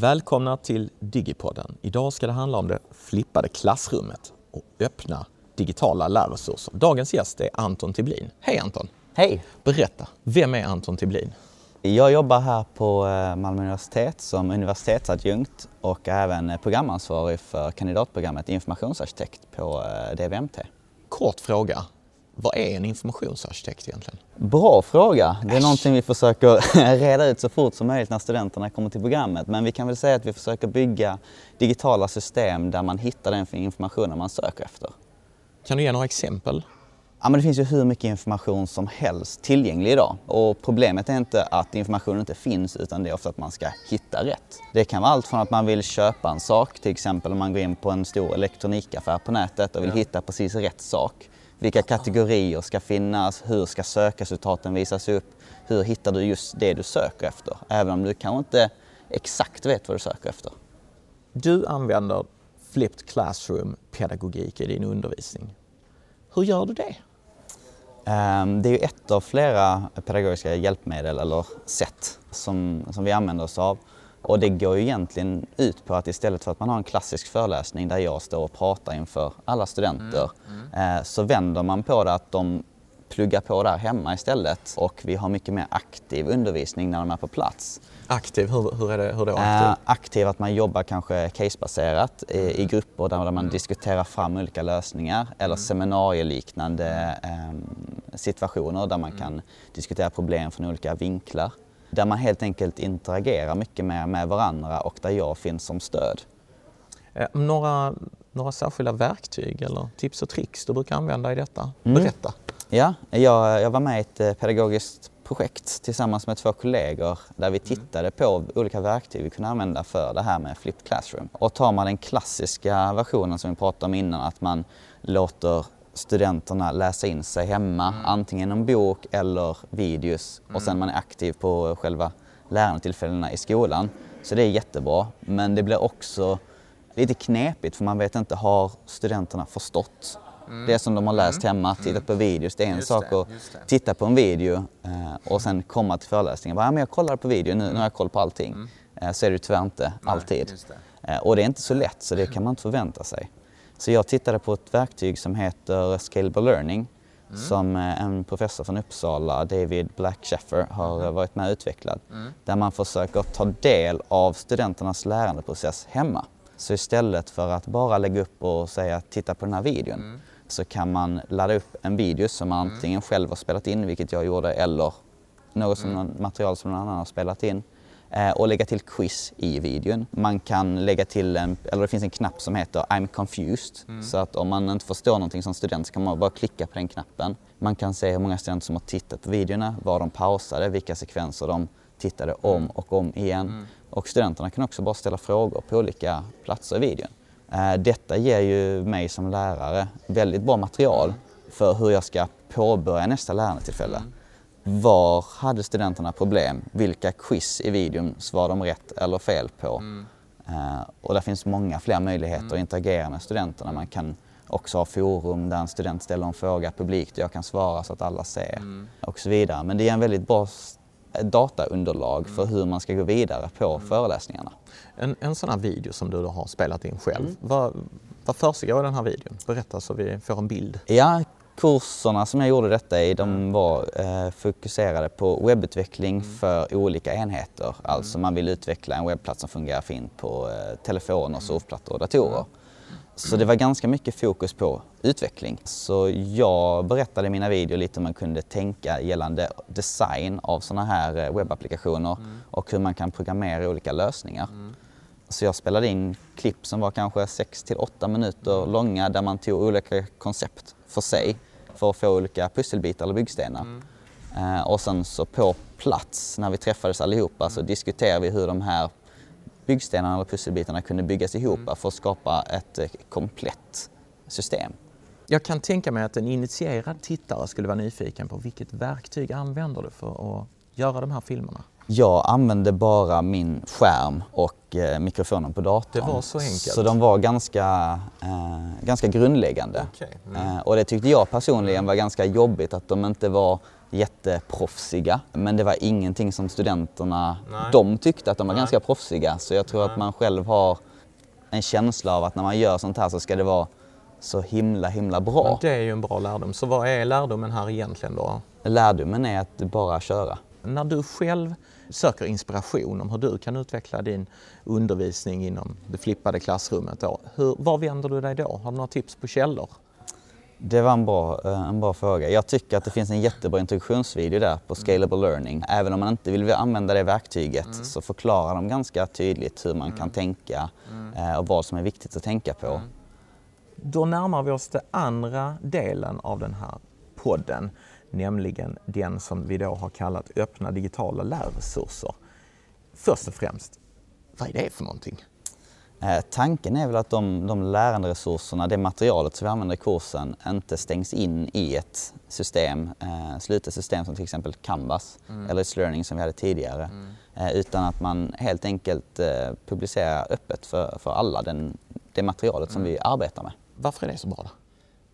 Välkomna till Digipodden. Idag ska det handla om det flippade klassrummet och öppna digitala lärresurser. Dagens gäst är Anton Tiblin. Hej Anton! Hej! Berätta, vem är Anton Tiblin? Jag jobbar här på eh, Malmö universitet som universitetsadjunkt och även programansvarig för kandidatprogrammet informationsarkitekt på eh, DVMT. Kort fråga, vad är en informationsarkitekt egentligen? Bra fråga. Det är någonting vi försöker reda ut så fort som möjligt när studenterna kommer till programmet. Men vi kan väl säga att vi försöker bygga digitala system där man hittar den informationen man söker efter. Kan du ge några exempel? Ja, men det finns ju hur mycket information som helst tillgänglig idag. Och problemet är inte att informationen inte finns utan det är ofta att man ska hitta rätt. Det kan vara allt från att man vill köpa en sak, till exempel om man går in på en stor elektronikaffär på nätet och vill ja. hitta precis rätt sak. Vilka kategorier ska finnas? Hur ska sökresultaten visas upp? Hur hittar du just det du söker efter? Även om du kanske inte exakt vet vad du söker efter. Du använder flipped classroom-pedagogik i din undervisning. Hur gör du det? Ehm, det är ju ett av flera pedagogiska hjälpmedel eller sätt som, som vi använder oss av. Och det går ju egentligen ut på att istället för att man har en klassisk föreläsning där jag står och pratar inför alla studenter mm. Mm. så vänder man på det att de pluggar på där hemma istället och vi har mycket mer aktiv undervisning när de är på plats. Aktiv, hur, hur är det hur då aktiv? Eh, aktiv att man jobbar kanske casebaserat i, i mm. grupper där, där man mm. diskuterar fram olika lösningar eller mm. seminarieliknande eh, situationer där man mm. kan diskutera problem från olika vinklar. Där man helt enkelt interagerar mycket mer med varandra och där jag finns som stöd. Eh, några, några särskilda verktyg eller tips och tricks du brukar använda i detta? Berätta! Ja, jag, jag var med i ett eh, pedagogiskt projekt tillsammans med två kollegor där vi tittade på olika verktyg vi kunde använda för det här med flipped classroom. Och tar man den klassiska versionen som vi pratade om innan, att man låter studenterna läsa in sig hemma, mm. antingen en bok eller videos mm. och sen man är aktiv på själva lärandetillfällena i skolan. Så det är jättebra, men det blir också lite knepigt för man vet inte, har studenterna förstått Mm. Det som de har läst mm. hemma, tittat mm. på videos. Det är en just sak det, att titta på en video eh, och sen komma till föreläsningen. Bara, ja, men jag kollar på video, nu, nu har jag koll på allting. Mm. Eh, så är det tyvärr inte Nej, alltid. Eh, och det är inte så lätt, så det kan man inte förvänta sig. Så jag tittade på ett verktyg som heter Scalable Learning mm. som eh, en professor från Uppsala, David Black Sheffer, har mm. varit med och utvecklat. Mm. Där man försöker ta del av studenternas lärandeprocess hemma. Så istället för att bara lägga upp och säga titta på den här videon mm så kan man ladda upp en video som man mm. antingen själv har spelat in, vilket jag gjorde, eller något som mm. material som någon annan har spelat in eh, och lägga till quiz i videon. Man kan lägga till en, eller det finns en knapp som heter I'm confused. Mm. Så att om man inte förstår någonting som student så kan man bara klicka på den knappen. Man kan se hur många studenter som har tittat på videorna, var de pausade, vilka sekvenser de tittade om mm. och om igen. Mm. Och studenterna kan också bara ställa frågor på olika platser i videon. Eh, detta ger ju mig som lärare väldigt bra material för hur jag ska påbörja nästa lärandetillfälle. Mm. Var hade studenterna problem? Vilka quiz i videon svarade de rätt eller fel på? Mm. Uh, och det finns många fler möjligheter mm. att interagera med studenterna. Man kan också ha forum där en student ställer en fråga publikt och jag kan svara så att alla ser mm. och så vidare. Men det är en väldigt bra dataunderlag för hur man ska gå vidare på mm. föreläsningarna. En, en sån här video som du har spelat in själv, mm. vad, vad försiggår i den här videon? Berätta så vi får en bild. Ja, kurserna som jag gjorde detta i de var eh, fokuserade på webbutveckling mm. för olika enheter. Mm. Alltså man vill utveckla en webbplats som fungerar fint på eh, telefoner, surfplattor och datorer. Så det var ganska mycket fokus på utveckling. Så jag berättade i mina videor lite hur man kunde tänka gällande design av sådana här eh, webbapplikationer mm. och hur man kan programmera olika lösningar. Mm. Så jag spelade in klipp som var kanske 6 till 8 minuter mm. långa där man tog olika koncept för sig för att få olika pusselbitar eller byggstenar. Mm. Uh, och sen så på plats när vi träffades allihopa så mm. diskuterade vi hur de här byggstenarna eller pusselbitarna kunde byggas ihop mm. för att skapa ett eh, komplett system. Jag kan tänka mig att en initierad tittare skulle vara nyfiken på vilket verktyg använder du för att göra de här filmerna? Jag använde bara min skärm och eh, mikrofonen på datorn. Det var så enkelt? Så de var ganska, eh, ganska grundläggande. Okay. Mm. Eh, och det tyckte jag personligen var ganska jobbigt att de inte var jätteproffsiga. Men det var ingenting som studenterna, Nej. de tyckte att de var Nej. ganska proffsiga. Så jag tror att man själv har en känsla av att när man gör sånt här så ska det vara så himla, himla bra. Men det är ju en bra lärdom. Så vad är lärdomen här egentligen då? Lärdomen är att bara köra. När du själv söker inspiration om hur du kan utveckla din undervisning inom det flippade klassrummet, då, hur, var vänder du dig då? Har du några tips på källor? Det var en bra, eh, en bra fråga. Jag tycker att det finns en jättebra introduktionsvideo där på Scalable Learning. Även om man inte vill använda det verktyget så förklarar de ganska tydligt hur man kan tänka eh, och vad som är viktigt att tänka på. Då närmar vi oss den andra delen av den här podden, nämligen den som vi då har kallat öppna digitala lärresurser. Först och främst, vad är det för någonting? Eh, tanken är väl att de, de läranderesurserna, det materialet som vi använder i kursen, inte stängs in i ett system, eh, slutet system som till exempel Canvas eller It's Learning som vi hade tidigare. Eh, utan att man helt enkelt eh, publicerar öppet för, för alla den, det materialet som vi arbetar med. Varför är det så bra? Då?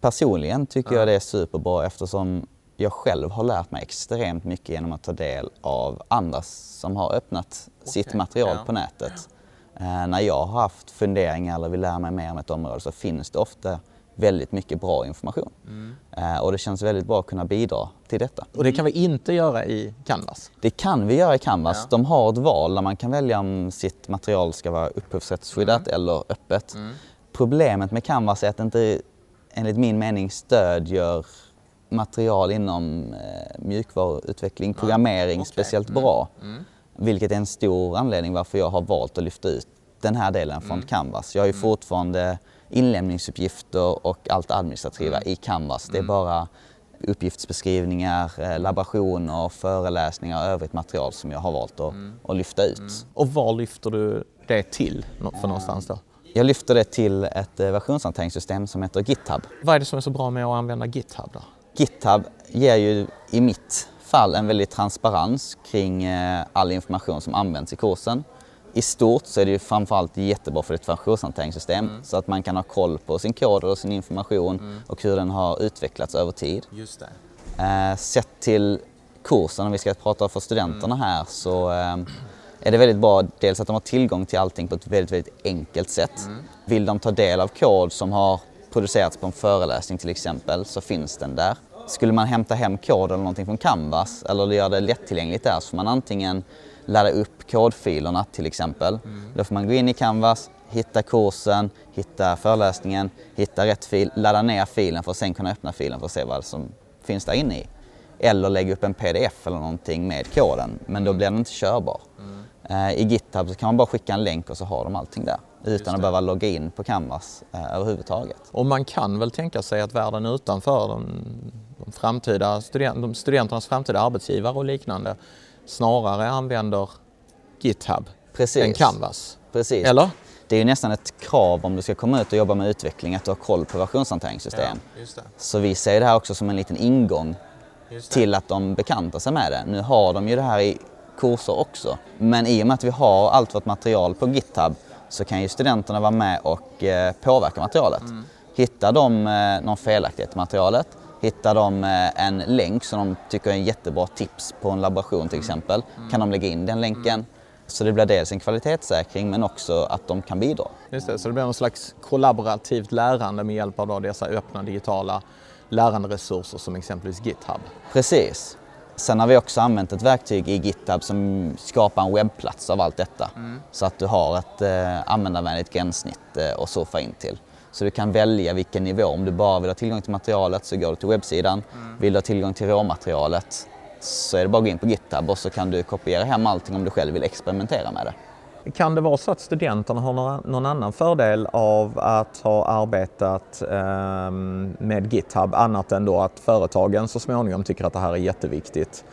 Personligen tycker jag det är superbra eftersom jag själv har lärt mig extremt mycket genom att ta del av andra som har öppnat sitt material ja. på nätet. Eh, när jag har haft funderingar eller vill lära mig mer om ett område så finns det ofta väldigt mycket bra information. Eh, och det känns väldigt bra att kunna bidra till detta. Och det kan vi inte göra i Canvas. Det kan vi göra i Canvas. Ja. De har ett val där man kan välja om sitt material ska vara upphovsrättsskyddat Mm. eller öppet. Problemet med Canvas är att det inte enligt min mening stödjer material inom eh, mjukvaruutveckling, programmering okej. speciellt Mm. bra. Vilket är en stor anledning varför jag har valt att lyfta ut den här delen Mm. från Canvas. Jag har ju fortfarande inlämningsuppgifter och allt administrativa Mm. i Canvas. Det är bara uppgiftsbeskrivningar, eh, laborationer, föreläsningar och övrigt material som jag har valt att, Mm. att lyfta ut. Och var lyfter du det till för någonstans då? Jag lyfter det till ett eh, versionshanteringssystem som heter GitHub. Vad är det som är så bra med att använda GitHub då? GitHub ger ju i mitt fall en väldig transparens kring eh, all information som används i kursen. I stort så är det ju framförallt jättebra för ett versionshanteringssystem så att man kan ha koll på sin kod och sin information och hur den har utvecklats över tid. Just det. Eh, sett till kursen, om vi ska prata för studenterna här, så eh, är det väldigt bra dels att de har tillgång till allting på ett väldigt, väldigt enkelt sätt. Vill de ta del av kod som har producerats på en föreläsning till exempel så finns den där. Skulle man hämta hem kod eller någonting från Canvas eller göra det lättillgängligt där så får man antingen ladda upp kodfilerna till exempel. Då får man gå in i Canvas, hitta kursen, hitta föreläsningen, hitta rätt fil, ladda ner filen för att sen kunna öppna filen för att se vad som finns där inne i. Eller lägga upp en pdf eller någonting med koden, men då blir den inte körbar. Eh, I GitHub så kan man bara skicka en länk och så har de allting där utan att behöva logga in på Canvas eh, överhuvudtaget. Och man kan väl tänka sig att världen utanför, de, de, framtida student, de studenternas framtida arbetsgivare och liknande, snarare använder GitHub Precis. än Canvas. Precis. Eller? Det är ju nästan ett krav om du ska komma ut och jobba med utveckling att du har koll på versionshanteringssystem. just det. Så vi ser det här också som en liten ingång till att de bekantar sig med det. Nu har de ju det här i kurser också. Men i och med att vi har allt vårt material på GitHub så kan ju studenterna vara med och eh, påverka materialet. Hittar de eh, någon felaktighet i materialet, hittar de eh, en länk som de tycker är en jättebra tips på en laboration till exempel, kan de lägga in den länken. Så det blir dels en kvalitetssäkring men också att de kan bidra. Just det, så det blir någon slags kollaborativt lärande med hjälp av dessa öppna digitala läranderesurser som exempelvis GitHub. Precis. Sen har vi också använt ett verktyg i GitHub som skapar en webbplats av allt detta. Så att du har ett eh, användarvänligt gränssnitt eh, att surfa in till. Så du kan välja vilken nivå. Om du bara vill ha tillgång till materialet så går du till webbsidan. Vill du ha tillgång till råmaterialet så är det bara att gå in på GitHub och så kan du kopiera hem allting om du själv vill experimentera med det. Kan det vara så att studenterna har några, någon annan fördel av att ha arbetat ehm, med GitHub annat än då att företagen så småningom tycker att det här är jätteviktigt?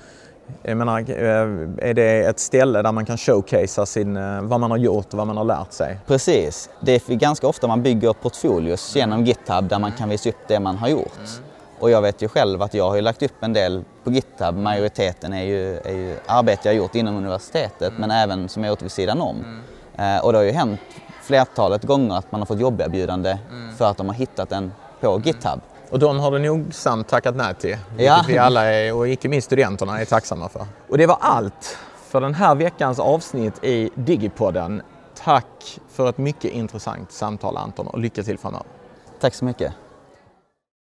Jag menar, eh, är det ett ställe där man kan showcasea sin, eh, vad man har gjort och vad man har lärt sig? Precis. Det är ganska ofta man bygger portfolios genom GitHub där man kan visa upp det man har gjort. Och jag vet ju själv att jag har ju lagt upp en del på GitHub. Majoriteten är ju, är ju arbete jag har gjort inom universitetet men även som jag har gjort vid sidan om. Eh, och det har ju hänt flertalet gånger att man har fått jobberbjudande för att de har hittat den på GitHub. Och de har du nogsamt tackat nej till, vilket Ja. vi alla är, och icke minst studenterna är tacksamma för. Och det var allt för den här veckans avsnitt i Digipodden. Tack för ett mycket intressant samtal Anton och lycka till framöver. Tack så mycket.